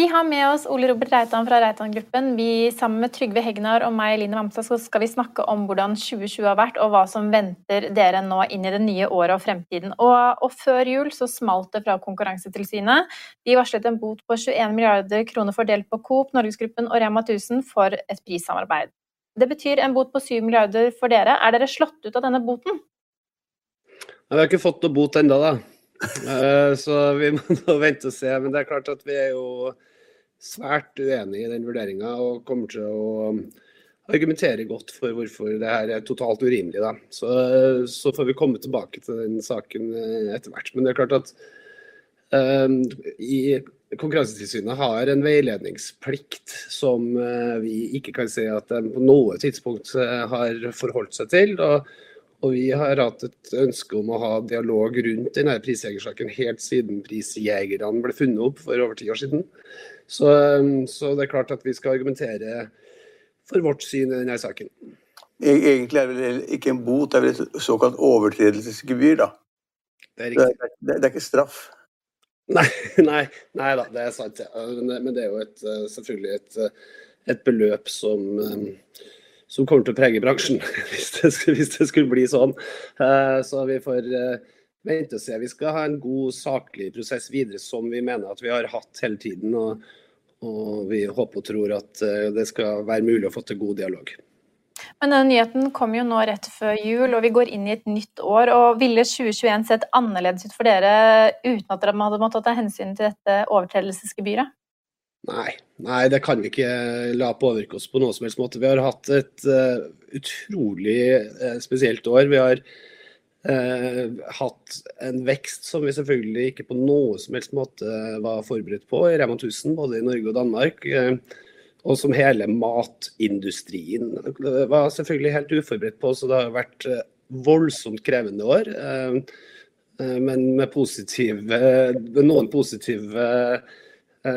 Vi har med oss Ole Robert Reitan fra Reitan-gruppen. Vi Sammen med Trygve Hegnar og meg, Line Vamsa skal vi snakke om hvordan 2020 har vært, og hva som venter dere nå inn i det nye året og fremtiden. Og, og før jul så smalt det fra Konkurransetilsynet. De varslet en bot på 21 milliarder kroner fordelt på Coop, Norgesgruppen og Rema 1000 for et prissamarbeid. Det betyr en bot på 7 milliarder for dere. Er dere slått ut av denne boten? Vi har ikke fått noe bot ennå, da. Eh, så vi må vente og se. Men det er klart at vi er jo svært uenig i den vurderinga og kommer til å um, argumentere godt for hvorfor det her er totalt urimelig. Da. Så, så får vi komme tilbake til den saken eh, etter hvert. Men det er klart at um, i Konkurransetilsynet har en veiledningsplikt som uh, vi ikke kan si at de på noe tidspunkt har forholdt seg til. og og vi har hatt et ønske om å ha dialog rundt denne prisjegersaken helt siden prisjegerne ble funnet opp for over ti år siden. Så, um, så, det er klart at vi skal argumentere for vårt syn i denne saken. E-, egentlig er det vel ikke en bot, det er vel et såkalt overtredelsesgebyr, da. Det er, det, er, det er, ikke straff. Nei, nei, nei da, det er sant. Ja. Men det er jo et, uh, selvfølgelig et, uh, et beløp som um, som kommer til å prege bransjen, hvis det, hvis det skulle bli sånn. Eh, så vi får eh, vente og se. Vi skal ha en god, saklig prosess videre, som vi mener at vi har hatt hele tiden. Og, og vi håper og tror at eh, det skal være mulig å få til god dialog. Men denne nyheten kom jo nå rett før jul, og vi går inn i et nytt år. og Ville 2021 sett annerledes ut for dere uten at dere hadde måttet ta hensyn til dette overtredelsesgebyret? Nei, nei, det kan vi ikke la påvirke oss på noen som helst måte. Vi har hatt et uh, utrolig uh, spesielt år. Vi har uh, hatt en vekst som vi selvfølgelig ikke på noe som helst måte var forberedt på i Rema 1000, både i Norge og Danmark. og som hele matindustrien var selvfølgelig helt uforberedt på. Så det har vært voldsomt krevende år. men med positive, noen positive Eh,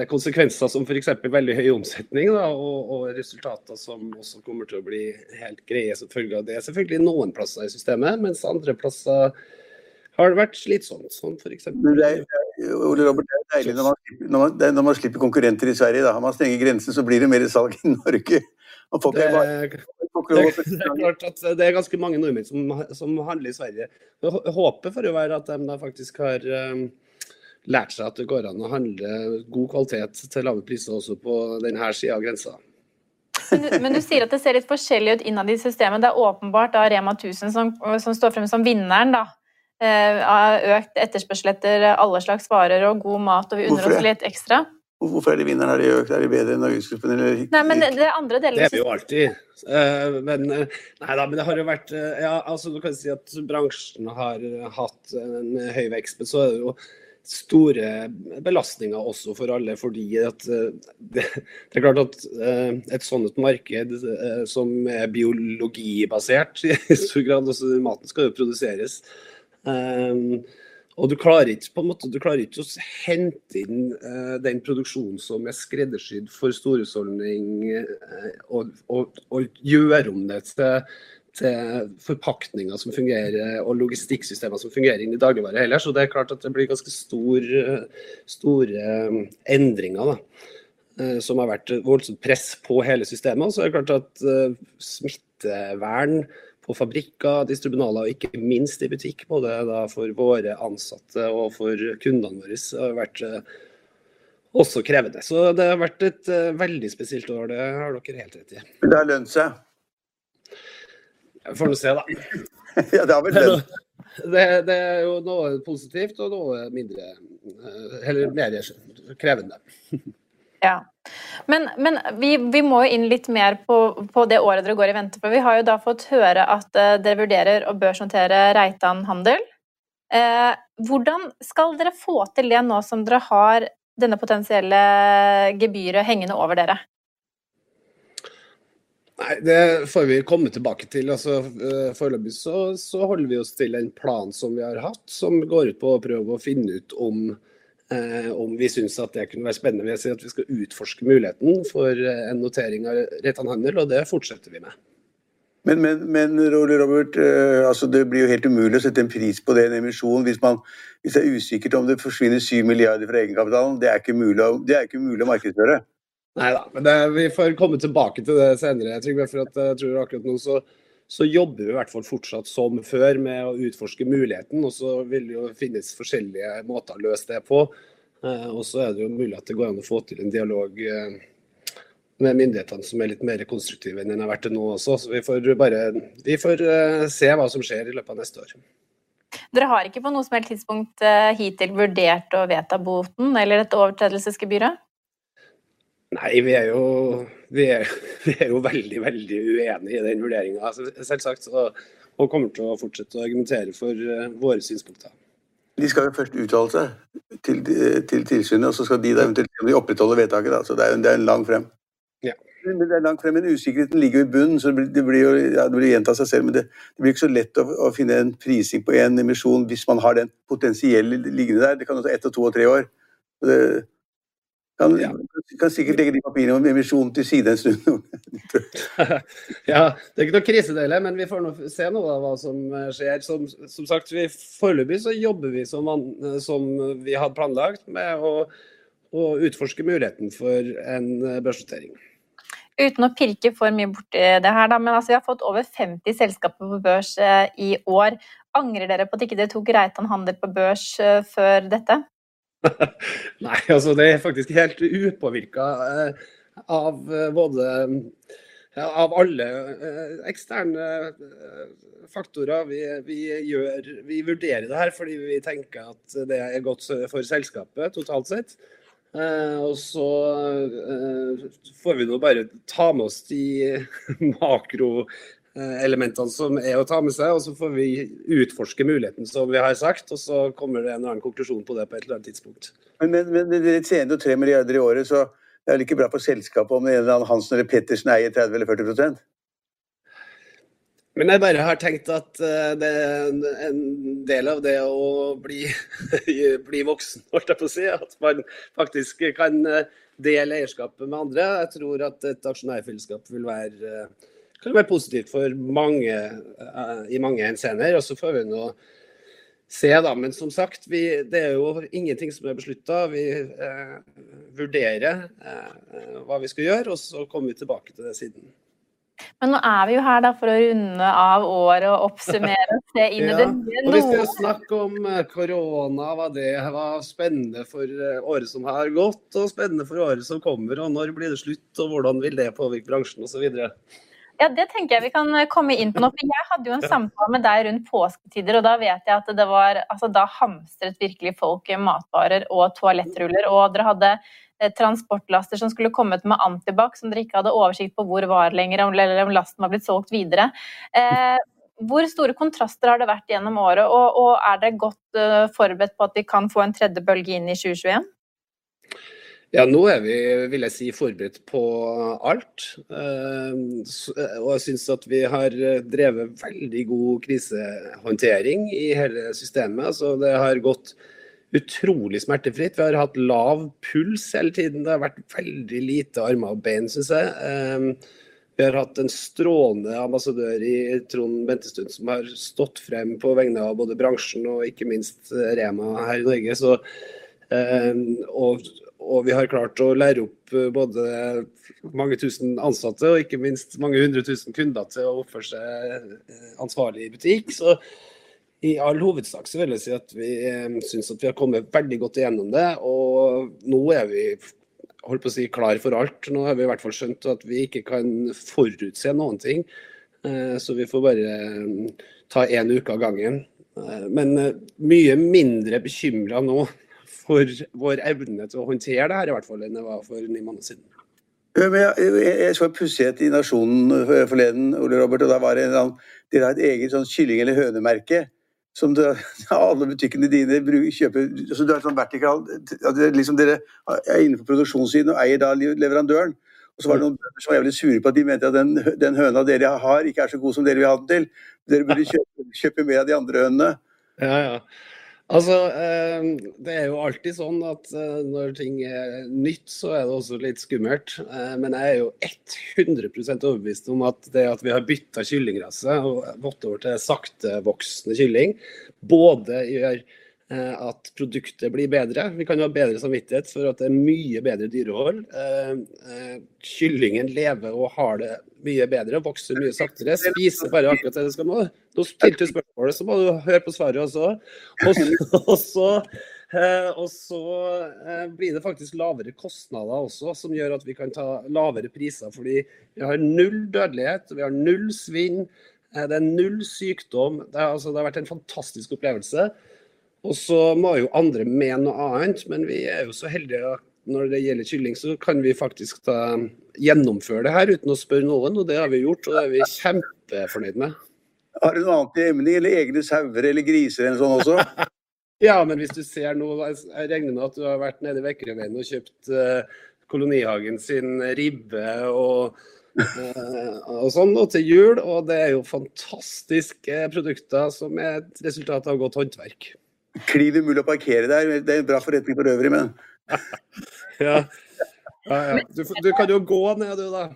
konsekvenser som f.eks. veldig høy omsetning da, og, og, resultater som også kommer til å bli helt greie som følge av det. Selvfølgelig noen plasser i systemet, mens andre plasser har det vært slitsomt. Sånn f.eks. Ole Robert, det er deilig når man, slipper, når, man, når man, slipper, konkurrenter i Sverige. Da. Har man strenge grenser, så blir det mer salg i Norge. Det, det, det, er klart at det er ganske mange nordmenn som, som handler i Sverige. Håpet får jo være at de da faktisk har um, lært seg at det går an å handle god kvalitet til lave priser også på denne sida av grensa. Men du, men du, sier at det ser litt forskjellig ut innad i systemet. Det er åpenbart da Rema 1000 som, som står frem som vinneren. da. Eh, av økt etterspørsel etter alle slags varer og god mat, og vi unner oss litt ekstra. Hvorfor er de vinneren? Er de økt? Er de bedre enn Norgesgruppen? Nei, men det er andre deler Det er vi jo alltid. Uh, men, uh, nei da, men det har jo vært Ja, altså du kan si at bransjen har hatt en høy vekst, men så er det jo store belastninger også for alle. fordi at eh, det, det er klart at eh, et sånt marked eh, som er biologibasert i stor grad, altså maten skal jo produseres. Og du klarer ikke på en måte, du klarer ikke å hente inn den produksjonen som er skreddersydd for storhusholdning, og, og, og gjøre om det til til forpakninger som fungerer og logistikksystemer som fungerer inn i dagligvare heller. Så det er klart at det blir ganske stor, store um, endringer. da eh, som har vært voldsomt press på hele systemet. Så er det klart at smittevern på fabrikker, distribunaler og ikke minst i butikk, både for våre ansatte og for kundene våre, har vært også krevende. Så det har vært et veldig spesielt år, det har dere helt rett i. Det har lønt seg? Får nå se, da. ja, det har vel. Det, det, er jo noe positivt og noe mindre Eller mer krevende. Ja. Men, men vi, vi, må jo inn litt mer på, på, det året dere går i vente. på. vi har jo da fått høre at uh, dere vurderer å børshåndtere Reitan Handel. Eh, hvordan skal dere få til det nå som dere har denne potensielle gebyret hengende over dere? Nei, Det får vi komme tilbake til. Altså, eh, Foreløpig så, så, holder vi oss til en plan som vi har hatt, som går ut på å prøve å finne ut om, eh, om vi syns at det kunne være spennende. Vi sier at vi skal utforske muligheten for eh, en notering av retthandel, og det fortsetter vi med. Men, men, men Robert, eh, altså det blir jo helt umulig å sette en pris på det, en emisjon, hvis, man, hvis det er usikkert om det forsvinner 7 milliarder fra egenkapitalen. Det er ikke mulig, det er ikke mulig å markedsføre. Nei da, men det, vi får komme tilbake til det senere. Trygve, for at, jeg tror akkurat nå så, så, jobber vi i hvert fall fortsatt som før med å utforske muligheten. Og så vil det jo finnes forskjellige måter å løse det på. Uh, og så er det jo mulig at det går an å få til en dialog. Uh, med myndighetene som er litt mer konstruktive enn den har vært til nå også. Så vi får bare vi får se hva som skjer i løpet av neste år. Dere har ikke på noe som helst tidspunkt hittil vurdert å vedta boten eller dette overtredelsesgebyret? Nei, vi er, jo, vi, er, vi er jo veldig, veldig uenige i den vurderinga, selvsagt. Og, og, kommer til å fortsette å argumentere for uh, våre synspunkter. De skal jo først uttale seg til, til tilsynet, og så skal de eventuelt opprettholde vedtaket. Da. Så det er, det er en lang frem. Men det er langt frem, men usikkerheten ligger jo i bunnen, så det blir jo ja, det blir gjenta seg selv. Men det, det, blir ikke så lett å, å, finne en prising på en emisjon hvis man har den potensielle liggende der. Det kan jo ta ett og to og tre år. Det kan, ja. kan sikkert legge de papirene om emisjon til side en stund. ja, det er ikke noe krisedele, men vi får nå se noe av hva som skjer. Som, som sagt, vi, Foreløpig så jobber vi som, som vi hadde planlagt med å, å utforske muligheten for en børsnotering. Uten å pirke for mye borti det her, da, men altså, vi har fått over 50 selskaper på børs eh, i år. Angrer dere på at ikke dere tok Reitan Handel på børs eh, før dette? Nei, altså det er faktisk helt upåvirka eh, av eh, både av alle eh, eksterne faktorer. Vi, vi, gjør, vi vurderer det her fordi vi tenker at det er godt for selskapet totalt sett. Og så får vi nå bare ta med oss de makroelementene som er å ta med seg, og så får vi utforske muligheten som vi har sagt, og så kommer det en eller annen konklusjon på det på et eller annet tidspunkt. Men, men, men dere tjener jo tre milliarder i året, så det er vel ikke bra for selskapet om en eller annen Hansen eller Pettersen eier 30 eller 40% men jeg bare har tenkt at eh, det er en del av det å bli, bli voksen, holdt jeg på å si, at man faktisk kan eh, dele eierskapet med andre. Jeg tror at et aksjonærfellesskap vil være, eh, kan være positivt for mange i mange henseender. Og så får vi nå se, da. Men som sagt, vi, det er jo ingenting som er beslutta. Vi uh, vurderer uh, hva vi skal gjøre, og så kommer vi tilbake til det siden. Men nå er vi jo her da for å runde av året og oppsummere og se inn i det nye. Og hvis skal snakke om korona, hva det var spennende for året som har gått, og spennende for året som kommer, og når blir det slutt, og hvordan vil det påvirke bransjen osv. Ja, det tenker jeg vi kan eh, komme inn på nå. for Jeg hadde jo en samtale med deg rundt påsketider, og da vet jeg at det var Altså, da hamstret virkelig folk matvarer og toalettruller, og dere hadde Eh, transportlaster som skulle kommet med antibac, som dere ikke hadde oversikt på hvor var lenger, eller om lasten var blitt solgt videre. Eh, hvor store kontraster har det vært gjennom året, og, og er dere godt uh, forberedt på at vi kan få en tredje bølge inn i 2021? Ja, nå er vi vil jeg si, forberedt på alt. Og jeg syns at vi har drevet veldig god krisehåndtering i hele systemet. Altså, det har gått utrolig smertefritt. Vi har hatt lav puls hele tiden. Det har vært veldig lite armer og bein, syns jeg. Vi har hatt en strålende ambassadør i Trond Bentestuen som har stått frem på vegne av både bransjen og ikke minst Rema her i Norge. Så, og, og, vi har klart å lære opp både mange tusen ansatte og ikke minst mange hundre tusen kunder til å oppføre seg ansvarlig i butikk. Så i all hovedsak så vil jeg si at vi eh, syns at vi har kommet veldig godt igjennom det. Og nå er vi holdt på å si klar for alt. Nå har vi i hvert fall skjønt at vi ikke kan forutse noen ting. Eh, så vi får bare eh, ta én uke av gangen. Men mye mindre bekymra nå for vår evne til å håndtere det her, i hvert fall, enn det var for ni måneder siden. Jeg, jeg, så en pussighet i Nasjonen forleden, Ole Robert, og da var det en Dere har et eget sånn kylling- eller hønemerke som du, alle butikkene dine kjøper så du er sånn vertikal, liksom Dere er innenfor produksjonssiden og eier da leverandøren. Og så var det noen bønder som var jævlig sure på at de mente at den, den høna dere har, ikke er så god som dere vil ha den til. Dere burde kjøpe, kjøpe mer av de andre hønene. Ja, ja. Altså, eh, Det er jo alltid sånn at eh, når ting er nytt, så er det også litt skummelt. Eh, men jeg er jo 100% overbevist om at det at vi har bytta kyllingrase og gått over til saktevoksende kylling, både gjør at produktet blir bedre. Vi kan jo ha bedre samvittighet for at det er mye bedre dyrehold. Eh, eh, kyllingen lever og har det mye bedre, vokser mye saktere, spiser bare akkurat det det skal nå. Nå stilte du spørsmålet, så må du høre på svaret også. Og så, og så, blir det faktisk lavere kostnader også, som gjør at vi kan ta lavere priser. Fordi vi har null dødelighet, vi har null svinn, det er null sykdom. Det, altså, det har vært en fantastisk opplevelse. Og så må jo andre med noe annet, men vi er jo så heldige at når det gjelder kylling, så kan vi faktisk da gjennomføre det her uten å spørre noen, og det har vi gjort, og det er vi kjempefornøyd med. Har du noe annet i emnet, eller egne sauer eller griser eller sånn også? ja, men hvis du ser nå, jeg regner med at du har vært nede i Vekkerøyveien og kjøpt uh, Kolonihagen sin ribbe og uh, og sånn, og til jul. Og det er jo fantastiske produkter som er et resultat av godt håndverk kliv umulig å parkere der. Det er en bra forretning for øvrig, men ja. ja, ja. Du, du, kan jo gå ned, du, da.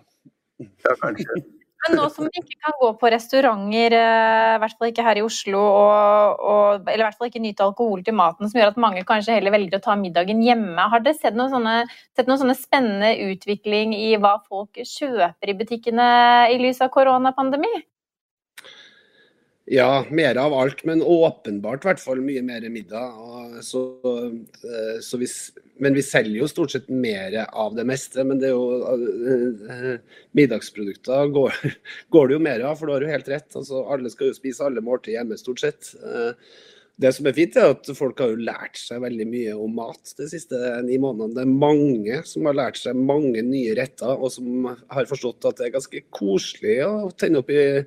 Ja, kanskje. Men nå som vi ikke kan gå på restauranter, eh, i hvert fall ikke her i Oslo, og, og, eller i hvert fall ikke nyte alkohol til maten, som gjør at mange kanskje heller velger å ta middagen hjemme, har dere sett noen sånne, sett noen sånne spennende utvikling i hva folk kjøper i butikkene i lys av koronapandemi? Ja, mer av alt, men åpenbart i hvert fall mye mer middag. Så, eh, så vi, men vi selger jo stort sett mer av det meste. Men det jo uh, middagsprodukter går, går, det jo mer av, for du har jo helt rett. Altså, alle skal jo spise alle måltid hjemme, stort sett. Det som er fint, er at folk har jo lært seg veldig mye om mat de siste ni månedene. Det er mange som har lært seg mange nye retter, og som har forstått at det er ganske koselig å tenne opp i Eh,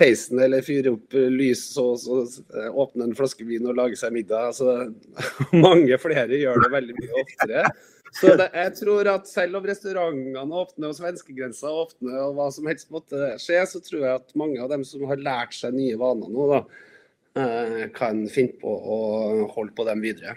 peisen eller fyre opp lys og så eh, åpne en flaske vin og lage seg middag. Altså, mange flere gjør det veldig mye oftere. Så det, jeg tror at selv om restaurantene åpner og svenskegrensa åpner og hva som helst måtte skje, så tror jeg at mange av dem som har lært seg nye vaner nå, da, eh, kan finne på å holde på dem videre.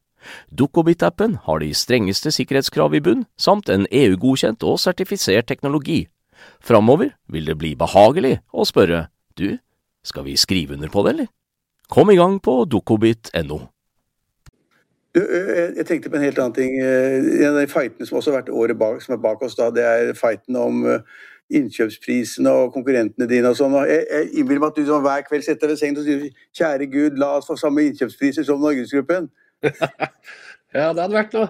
Dukkobit-appen har de strengeste sikkerhetskrav i bunn, samt en EU-godkjent og sertifisert teknologi. Framover vil det bli behagelig å spørre du, skal vi skrive under på det, eller? Kom i gang på dukkobit.no. Jeg tenkte på en helt annen ting. En av de fightene som også har vært året bak, som er bak oss, da, det er fighten om innkjøpsprisene og konkurrentene dine og sånn. Jeg, jeg innbiller meg at du som hver kveld setter deg ved sengen og sier kjære Gud, la oss få samme innkjøpspriser som Norgesgruppen. ja, det hadde vært noe.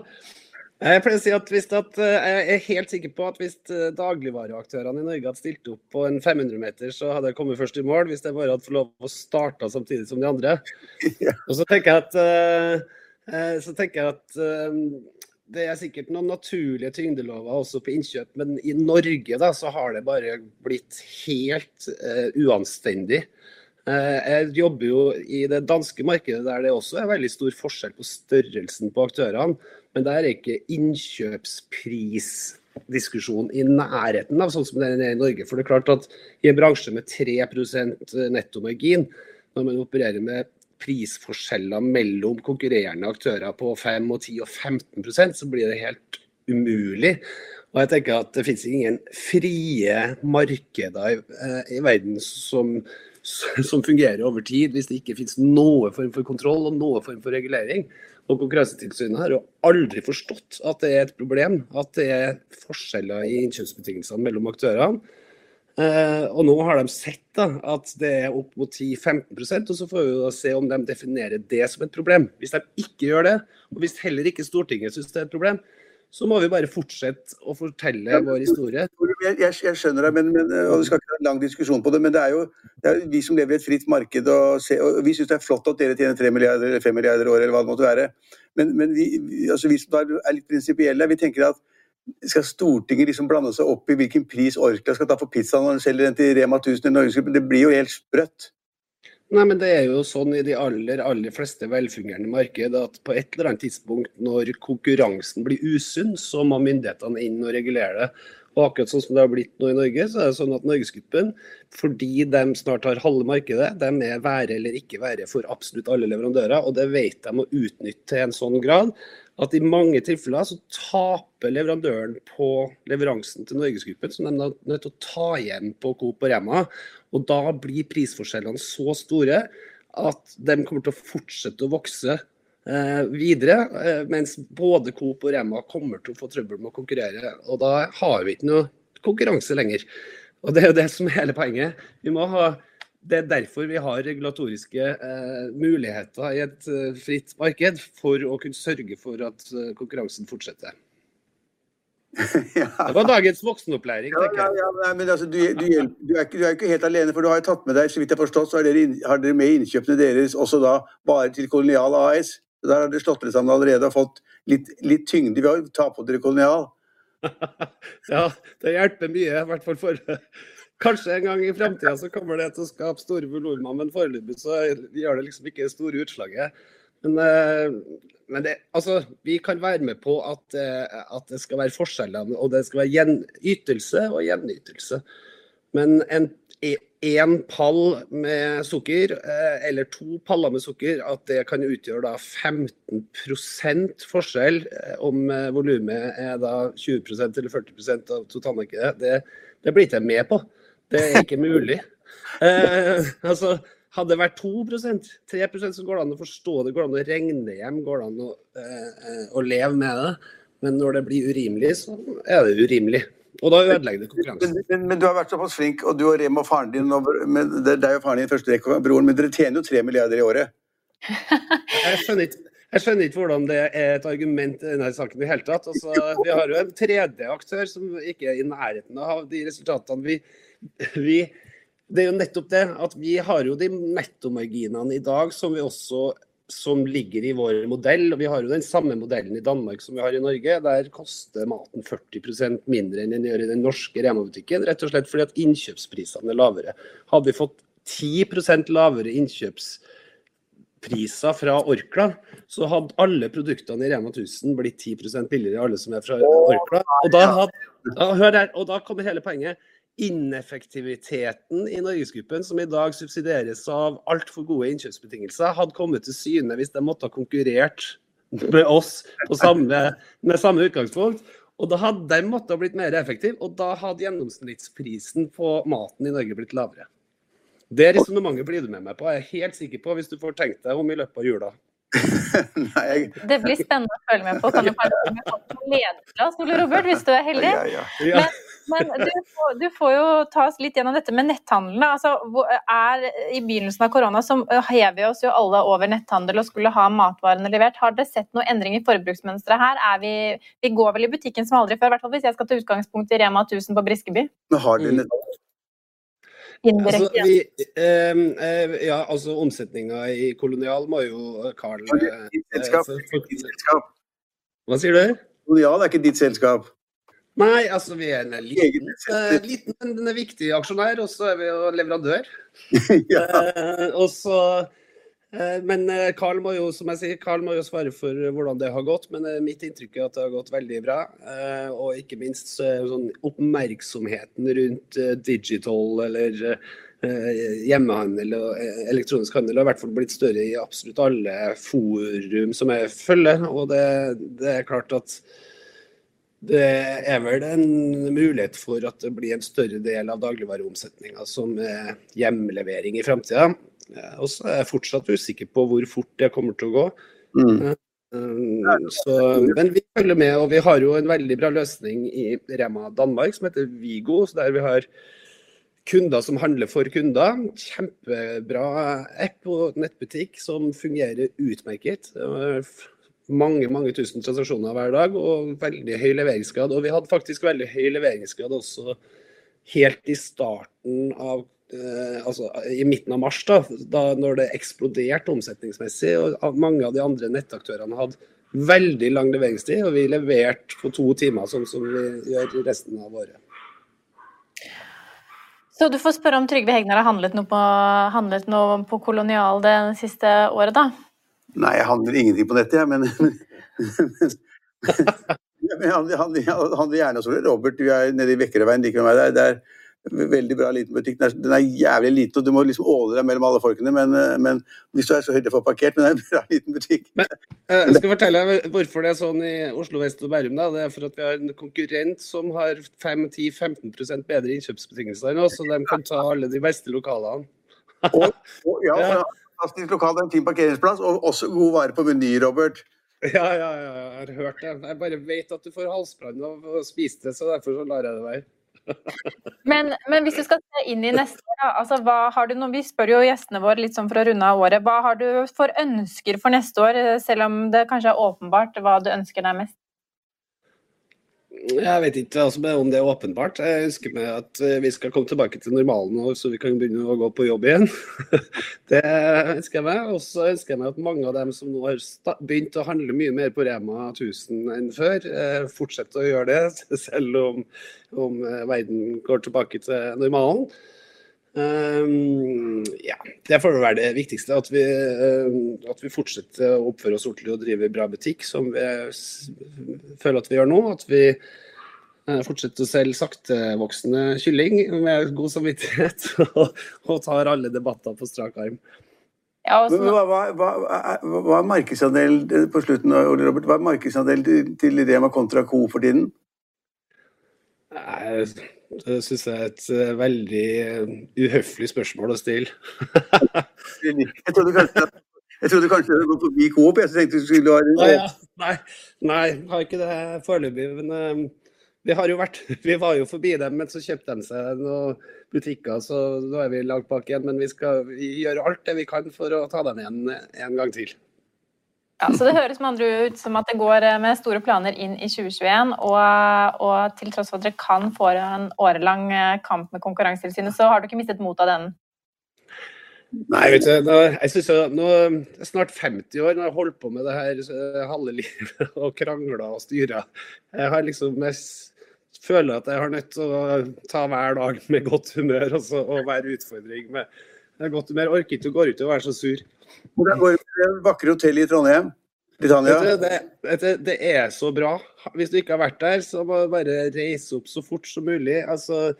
Jeg pleier å si at, at eh, jeg er helt sikker på at hvis eh, dagligvareaktørene i Norge hadde stilt opp på en 500 meter, så hadde jeg kommet først i mål hvis jeg bare hadde fått lov å starte samtidig som de andre. Ja. Og så tenker jeg at, uh, så tenker jeg at det er sikkert noen naturlige tyngdelover også på innkjøp, men i Norge da, så har det bare blitt helt uh, uanstendig. Uh, jeg jobber jo i det danske markedet der det også er veldig stor forskjell på størrelsen på aktørene. Men der er ikke innkjøpsprisdiskusjonen i nærheten av sånn som det er i Norge. For det er klart at i en bransje med 3% nettomargin, når man opererer med prisforskjeller mellom konkurrerende aktører på 5, og 10 og 15% så blir det helt umulig. Og jeg tenker at Det finnes ingen frie markeder i, eh, i verden som, som, fungerer over tid, hvis det ikke finnes noe form for kontroll og noe form for regulering. Og Konkurransetilsynet har jo aldri forstått at det er et problem at det er forskjeller i innkjøpsbetingelsene mellom aktørene. Eh, og nå har de sett da, at det er opp mot 10-15% og så får vi da se om de definerer det som et problem. Hvis de ikke gjør det, og hvis heller ikke Stortinget syns det er et problem, så må vi bare fortsette å fortelle vår historie. Jeg, jeg, skjønner deg, men, men, og vi skal ikke ha en lang diskusjon på det, men det er jo det er vi som lever i et fritt marked, og, se, og vi syns det er flott at dere tjener 3 milliarder eller 5 milliarder i året, eller hva det måtte være. Men, men vi, altså vi, som er litt prinsipielle, vi tenker at skal Stortinget liksom blande seg opp i hvilken pris Orkla skal ta for pizzaen når de selger den til Rema 1000 i Norgesgruppen? Det blir jo helt sprøtt. Nei, men Det er jo sånn i de aller aller fleste velfungerende marked at på et eller annet tidspunkt når konkurransen blir usunn, så må myndighetene inn og regulere det. Og akkurat sånn som det har blitt nå i Norge, så er det sånn at Norgesgruppen, fordi de snart har halve markedet, de er være eller ikke være for absolutt alle leverandører. Og det vet de å utnytte til en sånn grad at i mange tilfeller så taper leverandøren på leveransen til Norgesgruppen, som de er nødt til å ta igjen på Coop og Rema. Og da blir prisforskjellene så store at de kommer til å fortsette å vokse eh, videre, eh, mens både Coop og Rema kommer til å få trøbbel med å konkurrere. Og da har vi ikke noe konkurranse lenger. Og det er jo det som er hele poenget. Vi må ha det er derfor vi har regulatoriske eh, muligheter i et eh, fritt marked, for å kunne sørge for at eh, konkurransen fortsetter. ja. Det var dagens voksenopplæring. Ja, ja, ja nei, men altså, du, du, du, er ikke, du, er ikke, helt alene, for du har jo tatt med deg så vidt jeg har forstått, så har dere, har dere med innkjøpene deres også da bare til Kolonial AS. Der har de slått dere sammen allerede og fått litt, litt tyngde ved å ta på dere Kolonial. ja, det hjelper mye, i hvert fall for Kanskje en gang i framtida så kommer det til å skape store volumer, men foreløpig så gjør det liksom ikke det store utslaget. Men, eh, men det, altså, vi kan være med på at, eh, at, det skal være forskjeller, og det skal være gjenytelse og gjenytelse. Men en én pall med sukker, eh, eller to paller med sukker, at det kan utgjøre da 15% forskjell om volumet er da 20% eller 40% av totalmarkedet, det, det blir ikke jeg med på. Det er ikke mulig. Eh, altså, hadde det vært 2% 3% så går det an å forstå det, går det an å regne hjem, går det an å, eh, å leve med det. Men når det blir urimelig, så er det urimelig. Og da ødelegger det konkurransen. Men, men, men, du har vært såpass flink, og du og Rem og faren din og, men, det er jo faren din første rekke, broren, men dere tjener jo 3 milliarder i året. Jeg skjønner ikke jeg skjønner ikke hvordan det er et argument i denne saken i hele tatt. Altså, vi har jo en tredje aktør som ikke er i nærheten av de resultatene vi vi, det er jo nettopp det at vi har jo de nettomarginene i dag som vi også som ligger i vår modell. og Vi har jo den samme modellen i Danmark som vi har i Norge. Der koster maten 40% mindre enn den gjør i den norske Rema-butikken. Rett og slett fordi at innkjøpsprisene er lavere. Hadde vi fått 10% lavere innkjøpspriser fra Orkla, så hadde alle produktene i Rema 1000 blitt 10% billigere, alle som er fra Orkla. Og da, hadde, da, her, og da kommer hele poenget ineffektiviteten i Norgesgruppen, som i dag subsidieres av altfor gode innkjøpsbetingelser, hadde kommet til syne hvis de måtte ha konkurrert med oss samme, med samme utgangspunkt. Og da hadde de måttet ha blitt mer effektive, og da hadde gjennomsnittsprisen på maten i Norge blitt lavere. Det resonnementet blir du med meg på, jeg er helt sikker på, hvis du får tenkt deg om i løpet av jula. Nei, jeg... Det blir spennende å følge med på. Kan du kanskje få lederplass, Ole Robert, hvis du er heldig? Ja, ja. Men, men du, får, du, får, jo ta oss litt gjennom dette med netthandelen. Altså, er, I begynnelsen av korona så hever vi oss jo alle over netthandel og skulle ha matvarene levert. Har dere sett noen endring i forbruksmønsteret her? Vi, vi, går vel i butikken som aldri før, i hvert fall hvis jeg skal ta utgangspunkt i Rema 1000 på Briskeby. Men har dere netthandel? Altså, vi, eh, ja, altså omsetninga i Kolonial må jo Carl eh, Hva sier du? Kolonial er ikke ditt selskap? Nei, altså vi er en liten, uh, liten men viktig aksjonær, og så er vi jo leverandør. ja. uh, og så Eh, men eh, Carl må jo som jeg sier, Carl må jo svare for hvordan det har gått. Men eh, mitt inntrykk er at det har gått veldig bra. Og ikke minst så sånn oppmerksomheten rundt digital eller hjemmehandel og elektronisk handel har i hvert fall blitt større i absolutt alle forum som jeg følger. Og det, det er klart at det er vel en mulighet for at det blir en større del av dagligvareomsetninga som er hjemlevering i framtida. Og så er jeg fortsatt usikker på hvor fort det kommer til å gå. Mm. Eh, eh, så, men vi følger med, og vi har jo en veldig bra løsning i Rema Danmark som heter Vigo. der vi har kunder som handler for kunder. Kjempebra app og nettbutikk som fungerer utmerket. Mange mange tusen transaksjoner hver dag og veldig høy leveringsgrad. Og vi hadde faktisk veldig høy leveringsgrad også helt i starten av Eh, altså, i midten av mars, da, da når det eksploderte omsetningsmessig. og Mange av de andre nettaktørene hadde veldig lang leveringstid, og vi leverte på to timer, sånn som vi gjør resten av året. Så du får spørre om Trygve Hegnar har handlet noe på, handlet noe på Kolonial det siste året, da? Nei, jeg handler ingenting på nettet, jeg, men, men jeg handler, gjerne også hos Robert. Vi er nede i Vekkerøveien like ved meg der. er veldig bra liten butikk. Den er, den er, jævlig liten, og du må liksom åle deg mellom alle folkene. Men, men hvis du er så høyde for parkert, men det er en bra liten butikk. Men, eh, jeg skal fortelle hvorfor det er sånn i Oslo vest og Bærum. Da. Det er for at vi har en konkurrent som har 5-10-15% bedre innkjøpsbetingelser enn oss, så de kan ta alle de beste lokalene. og, og, ja, ja. Fantastisk lokal, en fin parkeringsplass, og også god vare på Meny, Robert. Ja, ja, ja, jeg har hørt det. Jeg bare vet at du får halsbrann av å spise det, så derfor så lar jeg det være. Men, men, hvis du skal se inn i neste år, altså, hva har du noe, vi spør jo gjestene våre litt sånn for å runde av året. Hva har du for ønsker for neste år, selv om det kanskje er åpenbart hva du ønsker deg mest? Jeg vet ikke altså, om det er åpenbart. Jeg ønsker meg at eh, vi skal komme tilbake til normalen nå, så vi kan begynne å gå på jobb igjen. det ønsker jeg meg. Og så ønsker jeg meg at mange av dem som nå har begynt å handle mye mer på Rema 1000 enn før, eh, fortsetter å gjøre det, selv om, om eh, verden går tilbake til normalen. Um, ja, Det får være det viktigste. At vi, uh, at vi fortsetter å oppføre oss ordentlig og drive bra butikk, som vi føler at vi gjør nå. At vi uh, fortsetter å selge saktevoksende kylling med god samvittighet og, og, tar alle debatter på strak arm. Ja, hva, hva, hva, hva, er markedsandelen på slutten, Ole Robert, hva er markedsandelen til, til Rema kontra Co for tiden? Nei, det syns jeg er et uh, veldig uh, uhøflig spørsmål å stille. jeg trodde kanskje jeg trodde kanskje det gått forbi Coop. Jeg tenkte du skulle ha nei, ja. nei, nei, har ikke det foreløpig. Men uh, vi har jo vært Vi var jo forbi dem, men så kjøpte de seg noen butikker, så nå er vi langt bak igjen. Men vi skal gjøre alt det vi kan for å ta dem igjen en gang til. Ja, så Det høres med andre ut som at det går eh, med store planer inn i 2021. Og, og til tross for at dere kan få en årelang eh, kamp med Konkurransetilsynet, så har du ikke mistet mot av den? Nei, vet du, nå, jeg synes jeg, nå er jeg snart 50 år, når jeg har holdt på med det her halve livet og krangla og styra. Jeg har liksom jeg føler at jeg har nødt til å ta hver dag med godt humør også, og være utfordring med godt humør. Jeg orker ikke å gå ut og være så sur. Hvordan går det med det vakre hotellet i Trondheim? Britannia? Det, det, det, er så bra. Hvis du ikke har vært der, så må du bare reise opp så fort som mulig. Altså,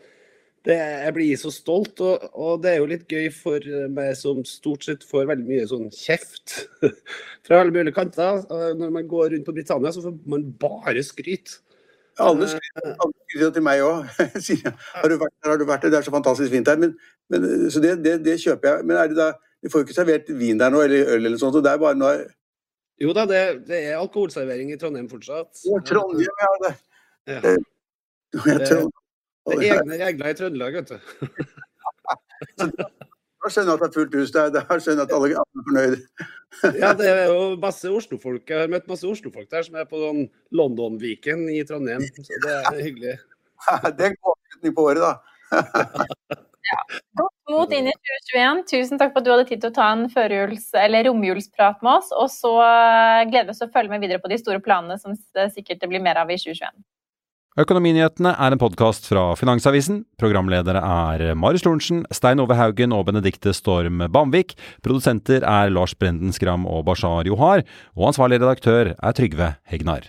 det, jeg blir så stolt, og, og, det er jo litt gøy for meg som stort sett får veldig mye sånn kjeft fra alle mulige kanter. Når man går rundt på Britannia, så får man bare skryt. Alle skriver det til meg òg. har du vært der, har du vært der, det er så fantastisk fint der. Men, men, så det, det, det, kjøper jeg. Men er det da, vi får jo ikke servert vin der nå, eller øl eller sånt. Så det er bare noe Jo da, det, det er alkoholservering i Trondheim fortsatt. Ja, Trondheim, ja. Det, ja. det, det, det er egne regler i Trøndelag, vet du. Da skjønner jeg at det er fullt hus. der. Da skjønner jeg at alle er fornøyde. ja, det er jo masse Oslo-folk. Jeg har møtt masse Oslo-folk der som er på sånn London-Viken i Trondheim. Så det er hyggelig. det er en avslutning på året, da. ja. Godt mot inn i 2021. Tusen takk for at du hadde tid til å ta en førjuls- eller romjulsprat med oss. Og så gleder vi oss til å følge med videre på de store planene som det sikkert blir mer av i 2021. Økonominyhetene er en podkast fra Finansavisen. Programledere er Marius Lorentzen, Stein Ove Haugen og Benedikte Storm Bamvik. Produsenter er Lars Brenden Skram og Bashar Johar. Og ansvarlig redaktør er Trygve Hegnar.